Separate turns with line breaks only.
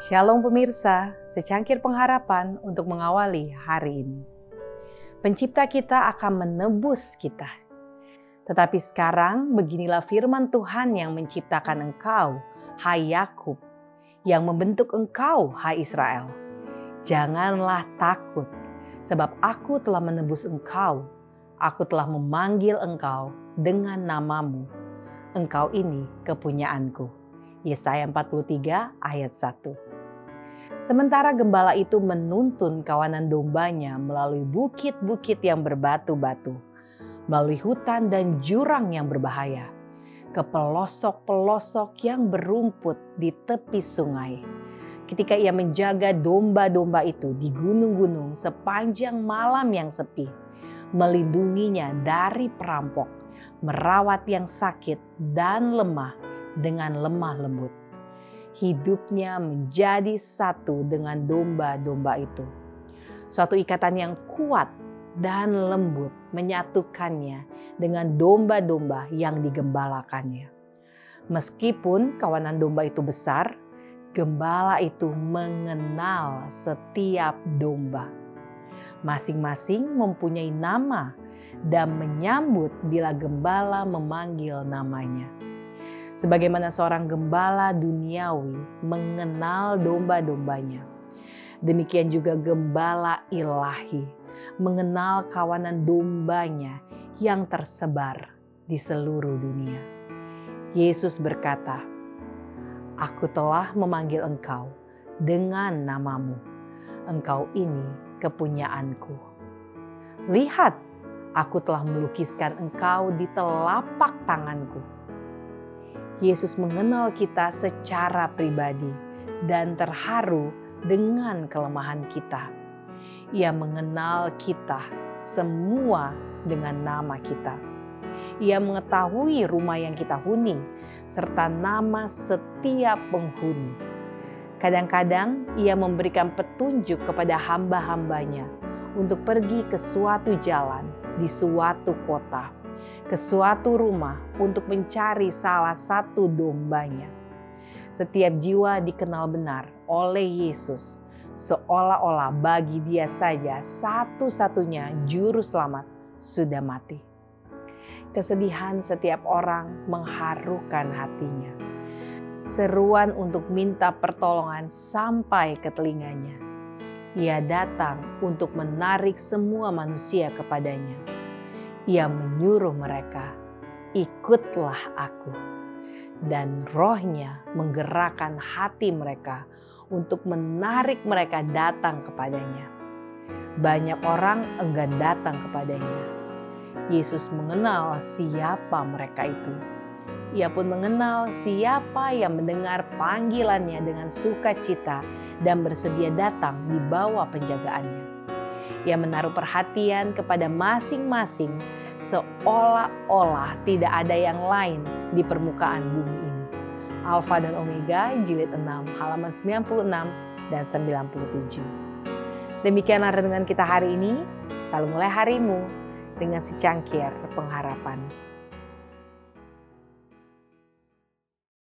Shalom pemirsa, secangkir pengharapan untuk mengawali hari ini. Pencipta kita akan menebus kita. Tetapi sekarang beginilah firman Tuhan yang menciptakan engkau, hai Yakub, yang membentuk engkau, hai Israel. Janganlah takut, sebab aku telah menebus engkau. Aku telah memanggil engkau dengan namamu. Engkau ini kepunyaanku. Yesaya 43 ayat 1. Sementara gembala itu menuntun kawanan dombanya melalui bukit-bukit yang berbatu-batu, melalui hutan dan jurang yang berbahaya, ke pelosok-pelosok yang berumput di tepi sungai. Ketika ia menjaga domba-domba itu di gunung-gunung sepanjang malam yang sepi, melindunginya dari perampok, merawat yang sakit dan lemah dengan lemah lembut hidupnya menjadi satu dengan domba-domba itu. Suatu ikatan yang kuat dan lembut menyatukannya dengan domba-domba yang digembalakannya. Meskipun kawanan domba itu besar, gembala itu mengenal setiap domba. Masing-masing mempunyai nama dan menyambut bila gembala memanggil namanya sebagaimana seorang gembala duniawi mengenal domba-dombanya. Demikian juga gembala ilahi mengenal kawanan dombanya yang tersebar di seluruh dunia. Yesus berkata, Aku telah memanggil engkau dengan namamu. Engkau ini kepunyaanku. Lihat, aku telah melukiskan engkau di telapak tanganku Yesus mengenal kita secara pribadi dan terharu dengan kelemahan kita. Ia mengenal kita semua dengan nama kita. Ia mengetahui rumah yang kita huni serta nama setiap penghuni. Kadang-kadang ia memberikan petunjuk kepada hamba-hambanya untuk pergi ke suatu jalan di suatu kota ke suatu rumah untuk mencari salah satu dombanya. Setiap jiwa dikenal benar oleh Yesus, seolah-olah bagi dia saja satu-satunya juru selamat sudah mati. Kesedihan setiap orang mengharukan hatinya. Seruan untuk minta pertolongan sampai ke telinganya. Ia datang untuk menarik semua manusia kepadanya ia menyuruh mereka, "Ikutlah Aku." Dan rohnya menggerakkan hati mereka untuk menarik mereka datang kepadanya. Banyak orang enggan datang kepadanya. Yesus mengenal siapa mereka itu. Ia pun mengenal siapa yang mendengar panggilannya dengan sukacita dan bersedia datang di bawah penjagaannya. Ia menaruh perhatian kepada masing-masing seolah-olah tidak ada yang lain di permukaan bumi ini. Alfa dan Omega jilid 6 halaman 96 dan 97. Demikianlah renungan kita hari ini. Selalu mulai harimu dengan secangkir pengharapan.